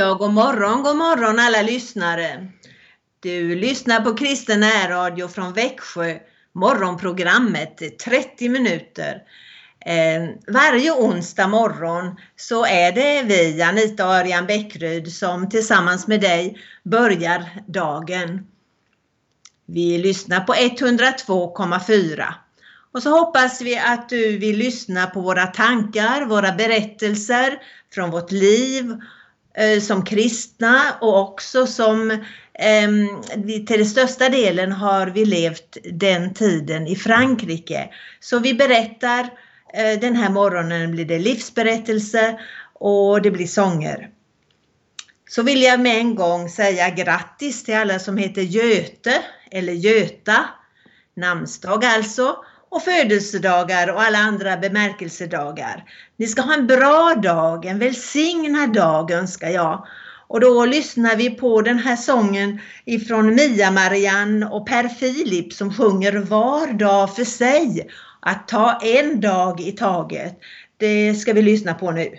Ja, god morgon, god morgon alla lyssnare. Du lyssnar på Kristen närradio från Växjö, morgonprogrammet 30 minuter. Eh, varje onsdag morgon så är det vi, Anita och Örjan Bäckryd, som tillsammans med dig börjar dagen. Vi lyssnar på 102,4. Och så hoppas vi att du vill lyssna på våra tankar, våra berättelser från vårt liv Eh, som kristna och också som ehm, till den största delen har vi levt den tiden i Frankrike. Så vi berättar, eh, den här morgonen blir det livsberättelse och det blir sånger. Så vill jag med en gång säga grattis till alla som heter Göte eller Göta, namnsdag alltså, och födelsedagar och alla andra bemärkelsedagar. Ni ska ha en bra dag, en välsignad dag önskar jag. Och då lyssnar vi på den här sången ifrån Mia-Marianne och Per Filip som sjunger Var dag för sig. Att ta en dag i taget. Det ska vi lyssna på nu.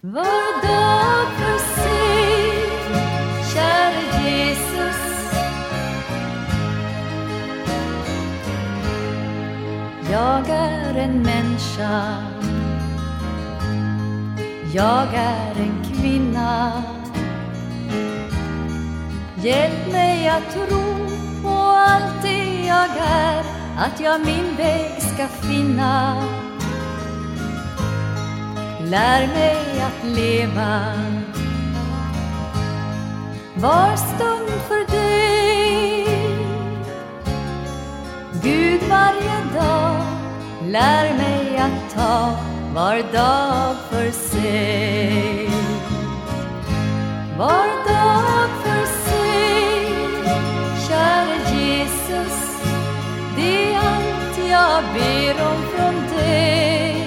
Var dag för sig, Jag är en människa. Jag är en kvinna. Hjälp mig att tro på allt det jag är Att jag min väg ska finna. Lär mig att leva. Var stund för dig. Gud varje dag lär mig att ta var dag för sig Var dag för sig Käre Jesus Det är allt jag ber om från dig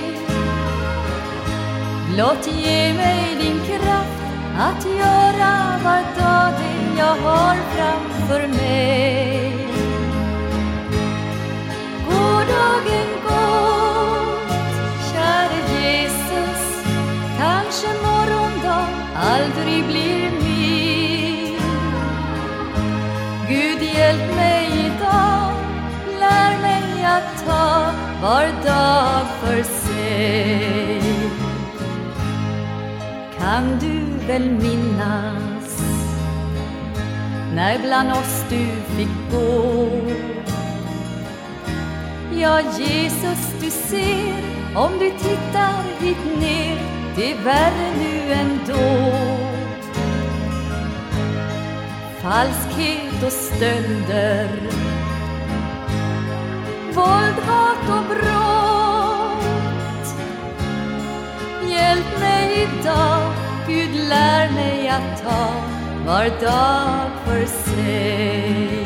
Blott ge mig din kraft att göra var dag det jag har framför mig. Gårdagen kanske morgondag aldrig blir min. Gud hjälp mig idag, lär mig att ta var dag för sig. Kan du väl minnas när bland oss du fick gå? Ja, Jesus, du ser om du tittar hit ner det är värre nu ändå. Falskhet och stölder Våld, hat och brott Hjälp mig idag, Gud lär mig att ta var dag för sig.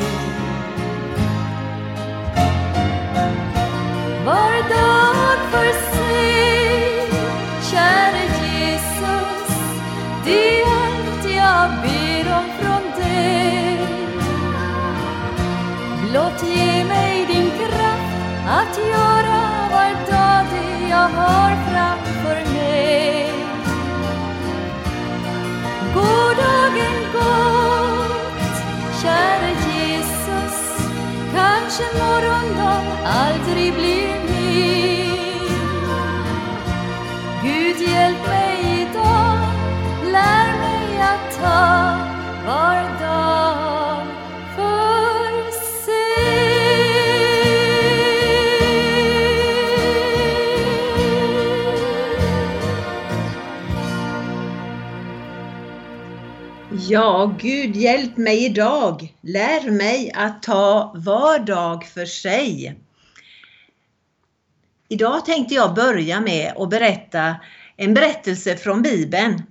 Var dag för sig, käre Jesus, det är allt jag ber om från dig. Blott ge mig din kraft att göra var dag det jag har framför mig. Gårdagen gått, käre Jesus, kanske morgondag aldrig blir min. Hjälp mig idag, lär mig att ta var dag för sig. Ja, Gud hjälp mig idag. Lär mig att ta var dag för sig. Idag tänkte jag börja med att berätta en berättelse från Bibeln.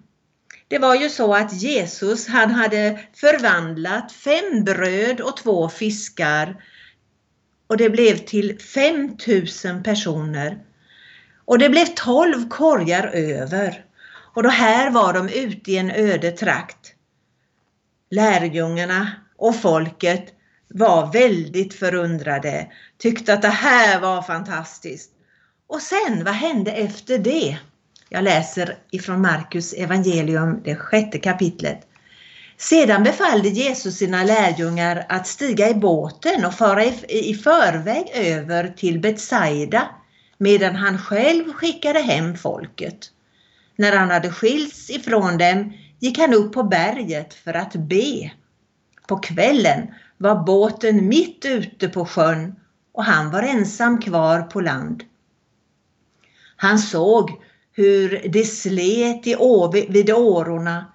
Det var ju så att Jesus han hade förvandlat fem bröd och två fiskar och det blev till 5000 personer. Och det blev 12 korgar över. Och då här var de ute i en öde trakt. Lärjungarna och folket var väldigt förundrade, tyckte att det här var fantastiskt. Och sen, vad hände efter det? Jag läser ifrån Markus evangelium, det sjätte kapitlet. Sedan befallde Jesus sina lärjungar att stiga i båten och fara i, förväg över till Betsaida medan han själv skickade hem folket. När han hade skilts ifrån dem gick han upp på berget för att be. På kvällen var båten mitt ute på sjön och han var ensam kvar på land. Han såg hur det slet i vid årorna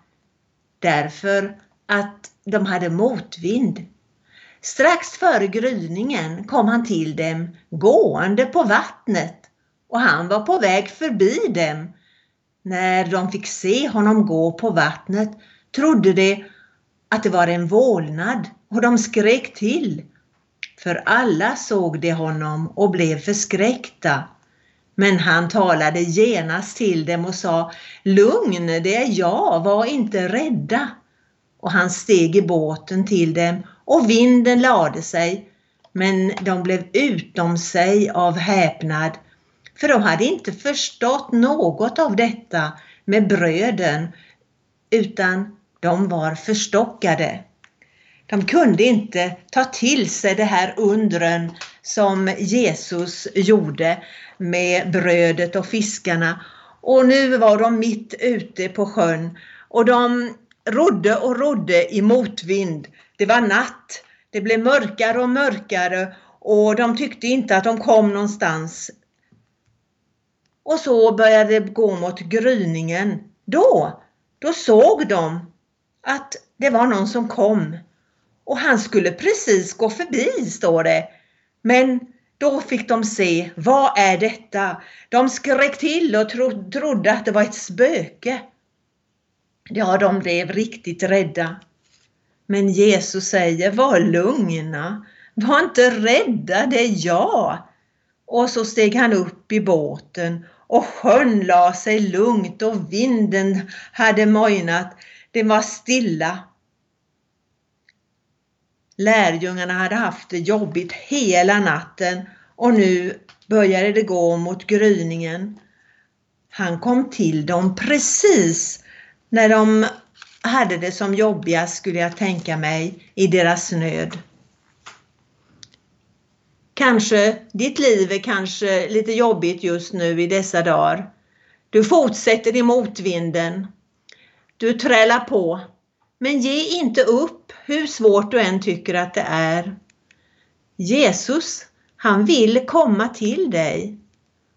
därför att de hade motvind. Strax före gryningen kom han till dem gående på vattnet och han var på väg förbi dem. När de fick se honom gå på vattnet trodde de att det var en vålnad och de skrek till. För alla såg de honom och blev förskräckta. Men han talade genast till dem och sa Lugn, det är jag, var inte rädda. Och han steg i båten till dem och vinden lade sig. Men de blev utom sig av häpnad, för de hade inte förstått något av detta med bröden, utan de var förstockade. De kunde inte ta till sig det här undren som Jesus gjorde med brödet och fiskarna. Och nu var de mitt ute på sjön och de rodde och rodde i motvind. Det var natt. Det blev mörkare och mörkare och de tyckte inte att de kom någonstans. Och så började det gå mot gryningen. Då, då såg de att det var någon som kom. Och han skulle precis gå förbi, står det. Men då fick de se, vad är detta? De skrek till och tro, trodde att det var ett spöke. Ja, de blev riktigt rädda. Men Jesus säger, var lugna, var inte rädda, det är jag. Och så steg han upp i båten och sjön la sig lugnt och vinden hade mojnat. Det var stilla. Lärjungarna hade haft det jobbigt hela natten och nu började det gå mot gryningen. Han kom till dem precis när de hade det som jobbigast skulle jag tänka mig i deras nöd. Kanske ditt liv är kanske lite jobbigt just nu i dessa dagar. Du fortsätter i motvinden. Du trälar på. Men ge inte upp hur svårt du än tycker att det är. Jesus, han vill komma till dig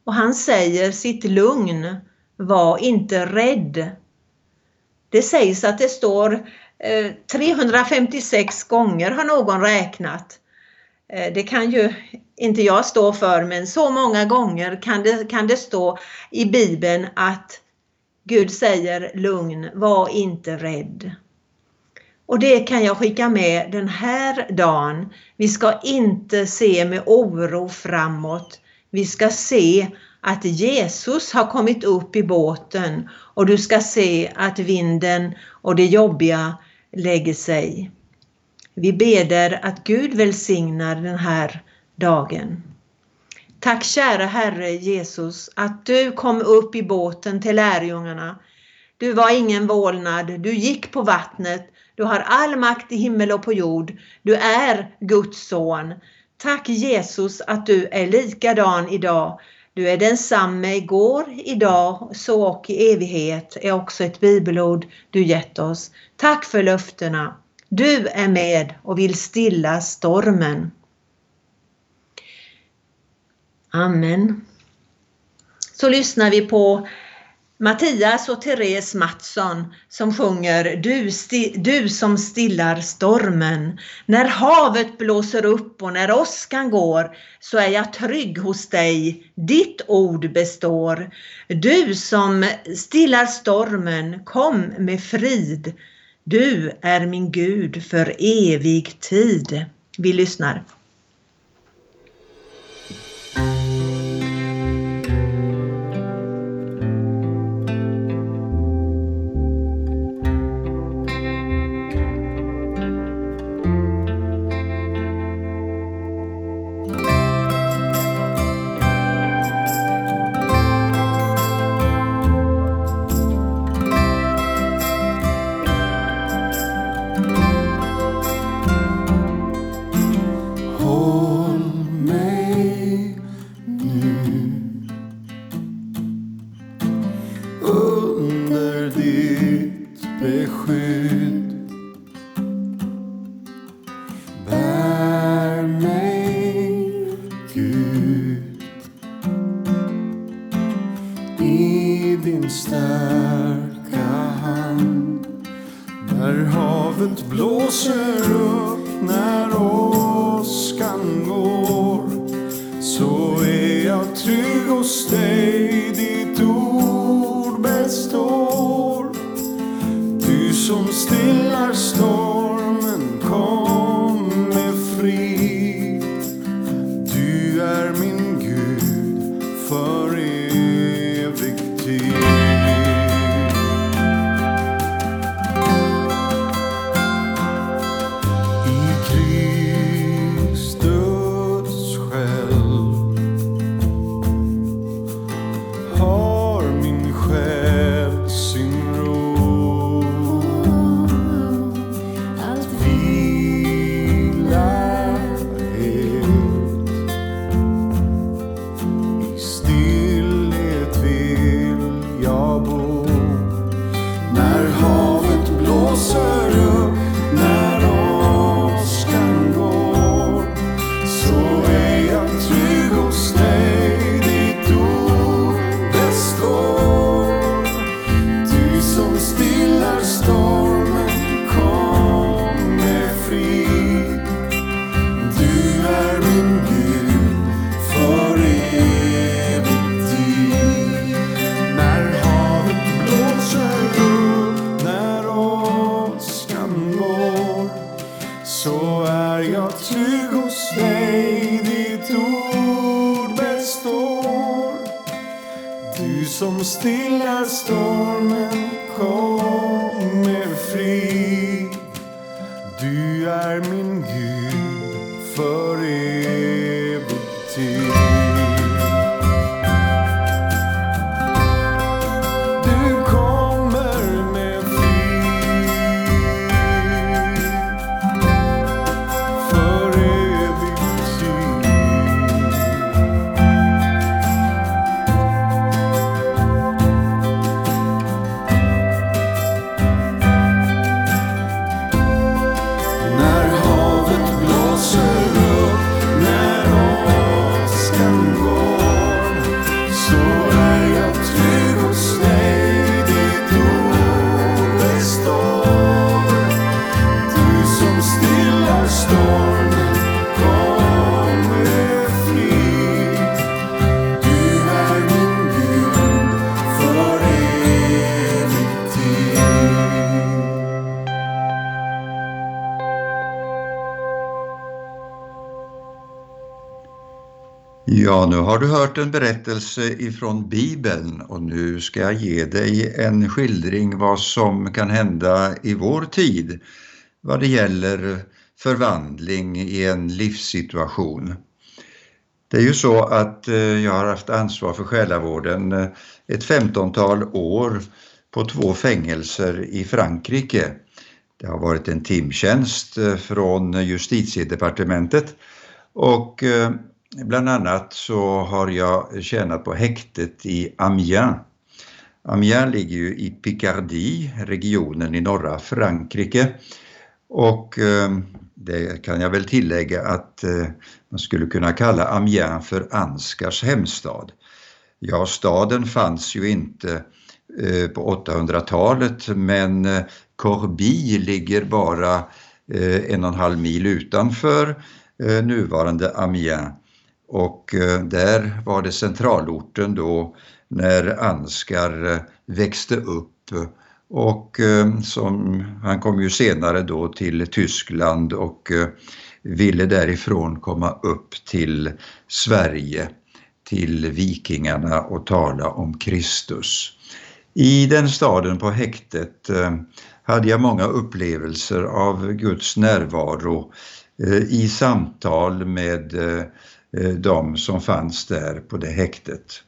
och han säger sitt lugn. Var inte rädd. Det sägs att det står eh, 356 gånger har någon räknat. Eh, det kan ju inte jag stå för men så många gånger kan det, kan det stå i Bibeln att Gud säger lugn, var inte rädd. Och det kan jag skicka med den här dagen. Vi ska inte se med oro framåt. Vi ska se att Jesus har kommit upp i båten och du ska se att vinden och det jobbiga lägger sig. Vi beder att Gud välsignar den här dagen. Tack kära Herre Jesus att du kom upp i båten till lärjungarna. Du var ingen vålnad, du gick på vattnet, du har all makt i himmel och på jord. Du är Guds son. Tack Jesus att du är likadan idag. Du är densamme igår, idag, så och i evighet är också ett bibelord du gett oss. Tack för löftena. Du är med och vill stilla stormen. Amen. Så lyssnar vi på Mattias och Therese Mattsson som sjunger du, du som stillar stormen. När havet blåser upp och när åskan går så är jag trygg hos dig. Ditt ord består. Du som stillar stormen, kom med frid. Du är min Gud för evig tid. Vi lyssnar. Du som Ja, nu har du hört en berättelse ifrån Bibeln och nu ska jag ge dig en skildring vad som kan hända i vår tid vad det gäller förvandling i en livssituation. Det är ju så att eh, jag har haft ansvar för själavården eh, ett femtontal år på två fängelser i Frankrike. Det har varit en timtjänst eh, från justitiedepartementet och bland annat så har jag tjänat på häktet i Amiens. Amiens ligger ju i Picardie, regionen i norra Frankrike. Och eh, det kan jag väl tillägga att eh, man skulle kunna kalla Amiens för Ansgars hemstad. Ja, staden fanns ju inte eh, på 800-talet men eh, Corbie ligger bara eh, en och en halv mil utanför eh, nuvarande Amiens. Och eh, där var det centralorten då när Ansgar eh, växte upp och eh, som, han kom ju senare då till Tyskland och ville därifrån komma upp till Sverige, till vikingarna och tala om Kristus. I den staden på häktet hade jag många upplevelser av Guds närvaro i samtal med Eh, de som fanns där på det häktet.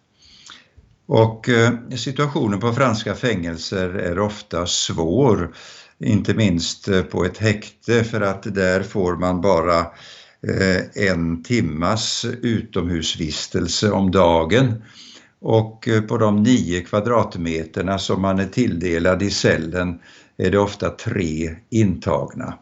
Och eh, situationen på franska fängelser är ofta svår, inte minst eh, på ett häkte för att där får man bara en timmas utomhusvistelse om dagen och på de nio kvadratmeterna som man är tilldelad i cellen är det ofta tre intagna.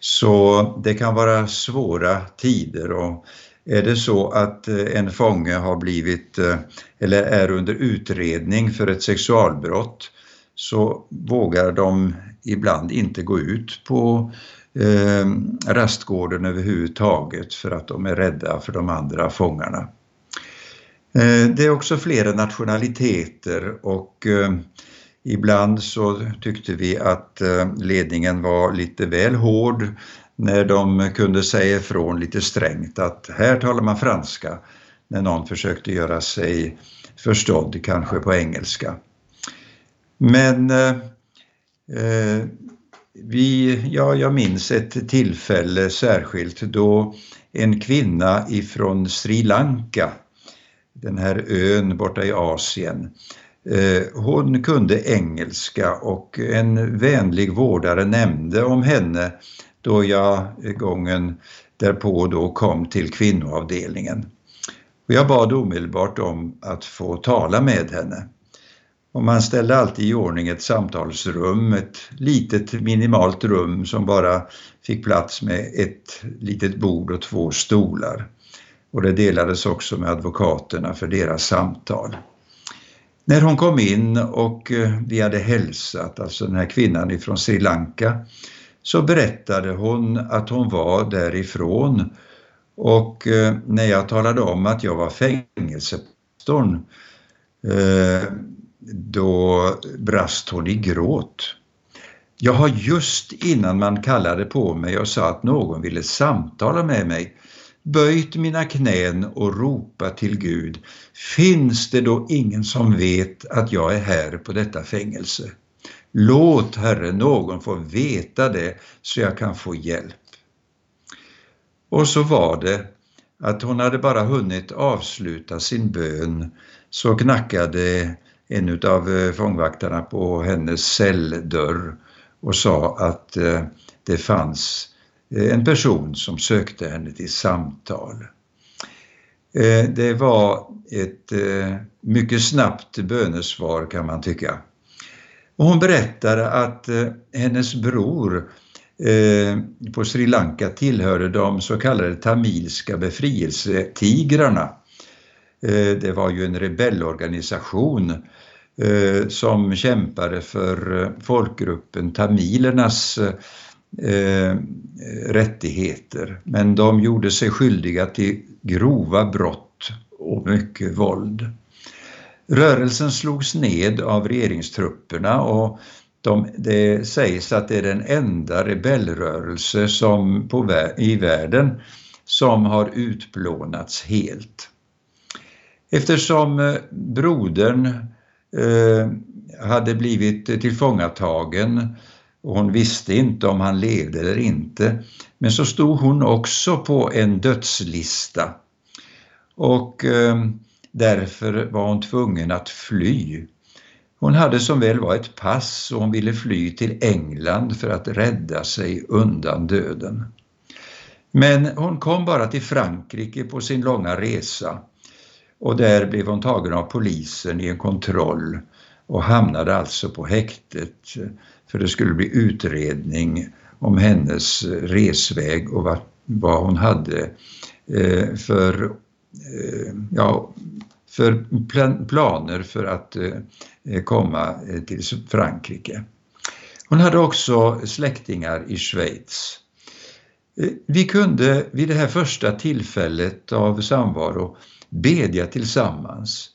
Så det kan vara svåra tider och är det så att eh, en fånge har blivit eh, eller är under utredning för ett sexualbrott så vågar de ibland inte gå ut på eh, rastgården överhuvudtaget för att de är rädda för de andra fångarna. Eh, det är också flera nationaliteter och eh, ibland så tyckte vi att eh, ledningen var lite väl hård när de kunde säga ifrån lite strängt att här talar man franska när någon försökte göra sig förstådd kanske på engelska. Men eh, eh, vi, ja, jag minns ett tillfälle särskilt då en kvinna ifrån Sri Lanka, den här ön borta i Asien, eh, hon kunde engelska och en vänlig vårdare nämnde om henne då jag gången därpå då kom till kvinnoavdelningen. Och jag bad omedelbart om att få tala med henne. Och man ställde alltid i ordning ett samtalsrum, ett litet minimalt rum som bara fick plats med ett litet bord och två stolar. Och det delades också med advokaterna för deras samtal. När hon kom in och eh, vi hade hälsat, alltså den här kvinnan ifrån Sri Lanka, så berättade hon att hon var därifrån och eh, när jag talade om att jag var fängelsepastorn eh, då brast hon i gråt. Jag har just innan man kallade på mig och sa att någon ville samtala med mig böjt mina knän och ropat till Gud, finns det då ingen som vet att jag är här på detta fängelse? Låt Herre någon få veta det så jag kan få hjälp. Och så var det att hon hade bara hunnit avsluta sin bön så knackade en av eh, fångvaktarna på hennes celldörr och sa att eh, det fanns eh, en person som sökte henne till samtal. Det var ett mycket snabbt bönesvar kan man tycka. Och hon berättade att eh, hennes bror eh, på Sri Lanka tillhörde de så kallade tamilska befrielsetigrarna. Eh, det var ju en rebellorganisation som kämpade för folkgruppen tamilernas rättigheter. Men de gjorde sig skyldiga till grova brott och mycket våld. Rörelsen slogs ned av regeringstrupperna och de, det sägs att det är den enda rebellrörelse som på, i världen som har utplånats helt. Eftersom eh, brodern Eh, hade blivit tillfångatagen och hon visste inte om han levde eller inte. Men så stod hon också på en dödslista och eh, därför var hon tvungen att fly. Hon hade som väl var ett pass och hon ville fly till England för att rädda sig undan döden. Men hon kom bara till Frankrike på sin långa resa och där blev hon tagen av polisen i en kontroll och hamnade alltså på häktet för det skulle bli utredning om hennes resväg och vad, vad hon hade eh, för, Eh, ja, för planer för att eh, komma eh, till Frankrike. Hon hade också släktingar i Schweiz. Eh, vi kunde vid det här första tillfället av samvaro bedja tillsammans.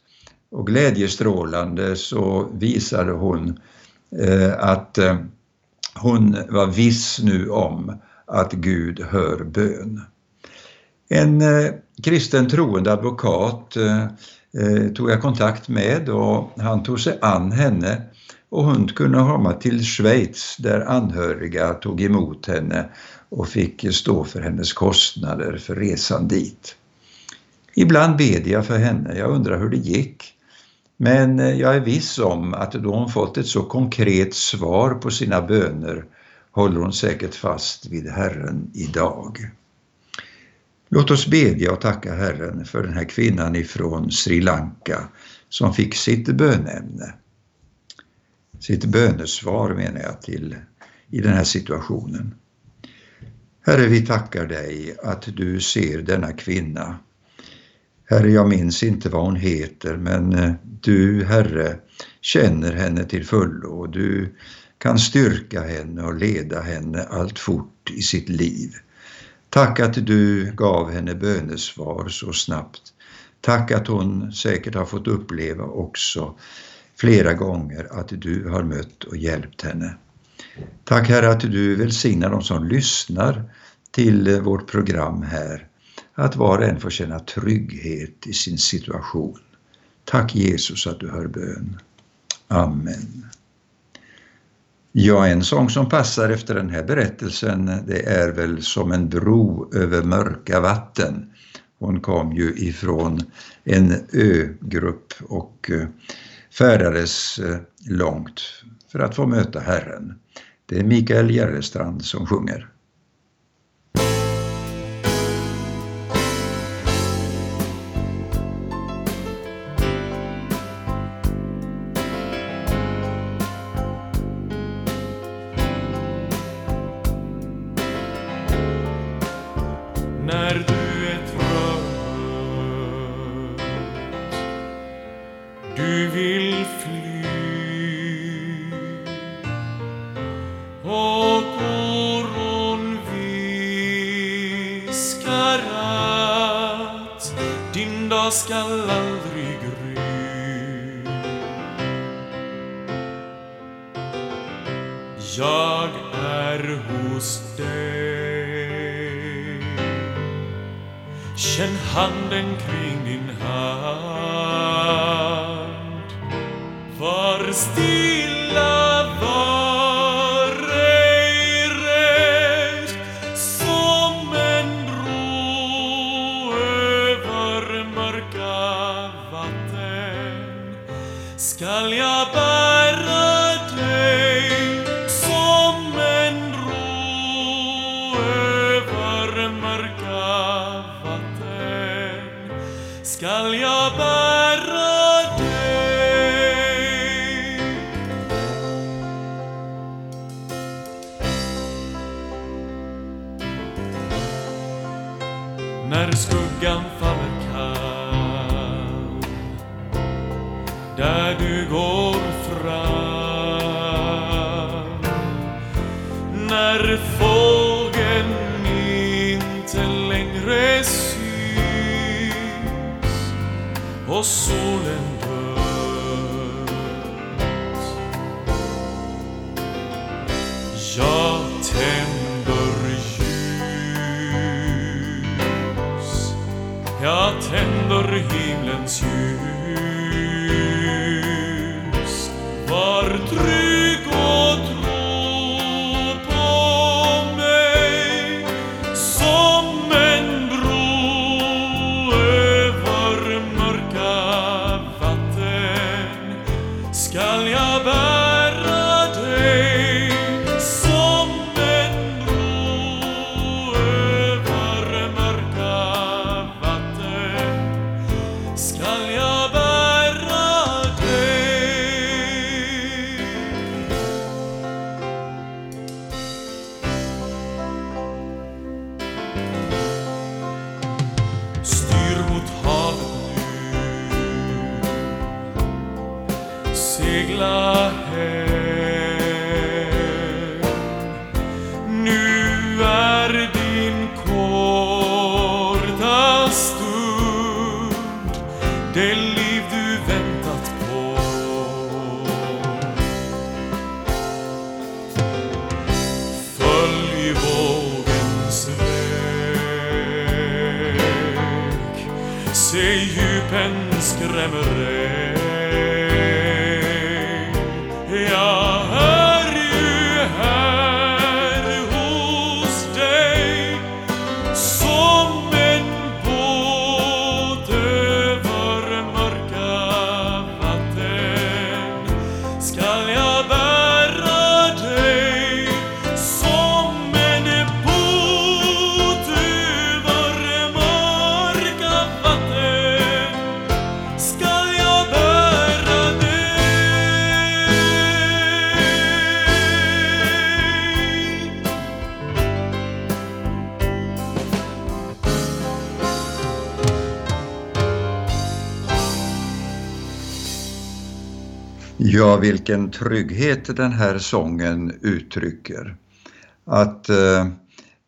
Och glädjestrålande så visade hon att hon var viss nu om att Gud hör bön. En kristen troende advokat eh, eh, tog jag kontakt med och han tog sig an henne och hon kunde komma till Schweiz där anhöriga tog emot henne och fick stå för hennes kostnader för resan dit. Ibland bed jag för henne, jag undrar hur det gick. Men eh, jag är viss om att då hon fått ett så konkret svar på sina böner håller hon säkert fast vid Herren idag. Låt oss bedja och tacka Herren för den här kvinnan ifrån Sri Lanka som fick sitt bönämne, sitt bönesvar menar jag till i den här situationen. Herre, vi tackar dig att du ser denna kvinna. Herre, jag minns inte vad hon heter, men eh, du, Herre, känner henne till fullo och du kan styrka henne och leda henne allt fort i sitt liv. Tack att du gav henne bönesvar så snabbt. Tack att hon säkert har fått uppleva också flera gånger att du har mött och hjälpt henne. Tack Herre att du välsignar de som lyssnar till vårt program här. Att var och en får känna trygghet i sin situation. Tack Jesus att du hör bön. Amen. Ja, en sång som passar efter den här berättelsen det är väl som en bro över mörka vatten. Hon kom ju ifrån en ögrupp och eh, färdades eh, långt för att få möta Herren. Det är Mikael Järrestrand som sjunger. Solen dött. Jag tänder ljus. Jag tänder himlens ljus. Styr mot havet nu Segla hem Ja, vilken trygghet den här sången uttrycker. Att eh,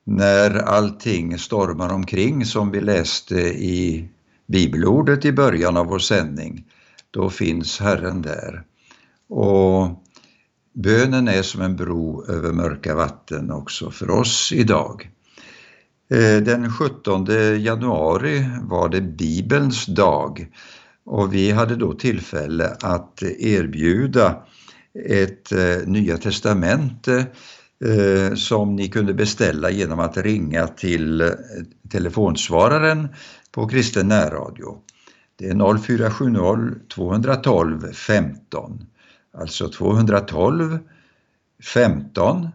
när allting stormar omkring som vi läste i bibelordet i början av vår sändning, då finns Herren där. Och bönen är som en bro över mörka vatten också för oss idag. Eh, den 17 januari var det Bibelns dag och vi hade då tillfälle att erbjuda ett eh, Nya Testamente eh, som ni kunde beställa genom att ringa till eh, telefonsvararen på Kristen närradio. Det är 0470 212 15, alltså 212 15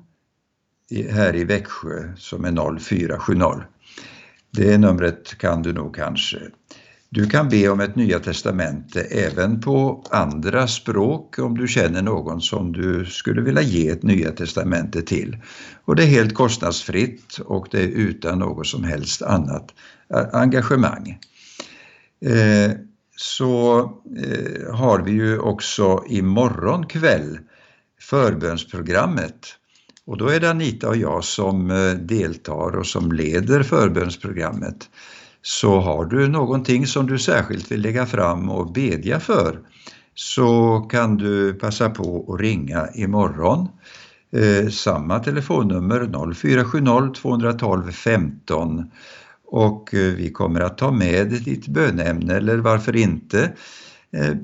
här i Växjö som är 0470. Det numret kan du nog kanske. Du kan be om ett Nya Testamente även på andra språk om du känner någon som du skulle vilja ge ett Nya Testamente till. Och det är helt kostnadsfritt och det är utan något som helst annat engagemang. Eh, så eh, har vi ju också imorgon kväll förbönsprogrammet och då är det Anita och jag som eh, deltar och som leder förbönsprogrammet. Så har du någonting som du särskilt vill lägga fram och bedja för så kan du passa på att ringa imorgon. Eh, samma telefonnummer 0470 212 15 och eh, vi kommer att ta med ditt bönämne eller varför inte eh,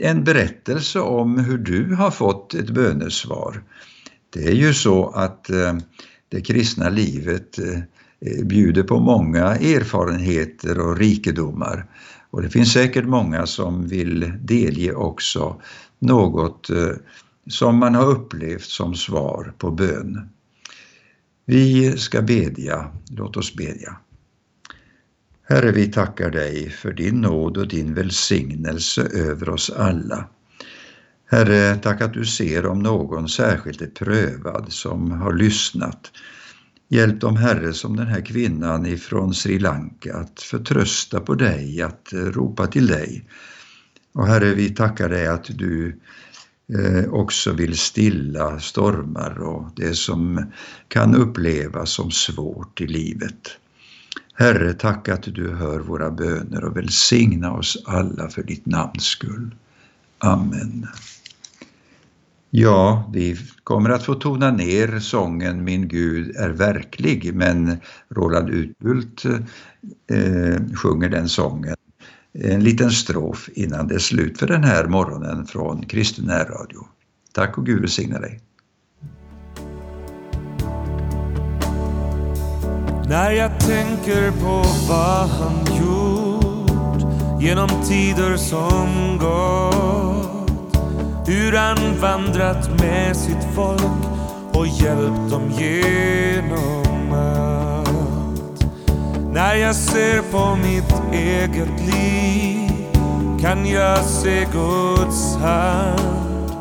en berättelse om hur du har fått ett bönesvar. Det är ju så att eh, det kristna livet eh, Eh, bjuder på många erfarenheter och rikedomar och det finns säkert många som vill delge också något eh, som man har upplevt som svar på bön. Vi ska bedja, låt oss bedja. Herre, vi tackar dig för din nåd och din välsignelse över oss alla. Herre, tack att du ser om någon särskilt är prövad som har lyssnat. Hjälp dem, Herre, som den här kvinnan ifrån Sri Lanka att förtrösta på dig, att ropa till dig. Och Herre, vi tackar dig att du eh, också vill stilla stormar och det som kan upplevas som svårt i livet. Herre, tack att du hör våra böner och välsigna oss alla för ditt namns skull. Amen. Ja, vi kommer att få tona ner sången Min Gud är verklig, men Roland Utbult eh, sjunger den sången en liten strof innan det är slut för den här morgonen från Kristen närradio. Tack och Gud välsigne dig. När jag tänker på vad han gjort genom tider som gått hur han vandrat med sitt folk och hjälpt dem genom allt. När jag ser på mitt eget liv kan jag se Guds hand.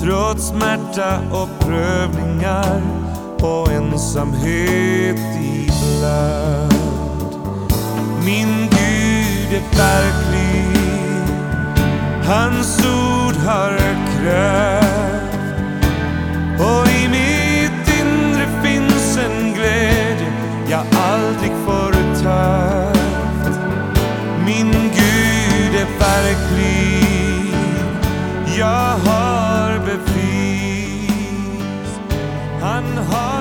Trots smärta och prövningar och ensamhet ibland. Min Gud är verklig, hans ord har krävt. Och i mitt inre finns en glädje jag aldrig förut haft. Min Gud är verklig, jag har bevis. Han har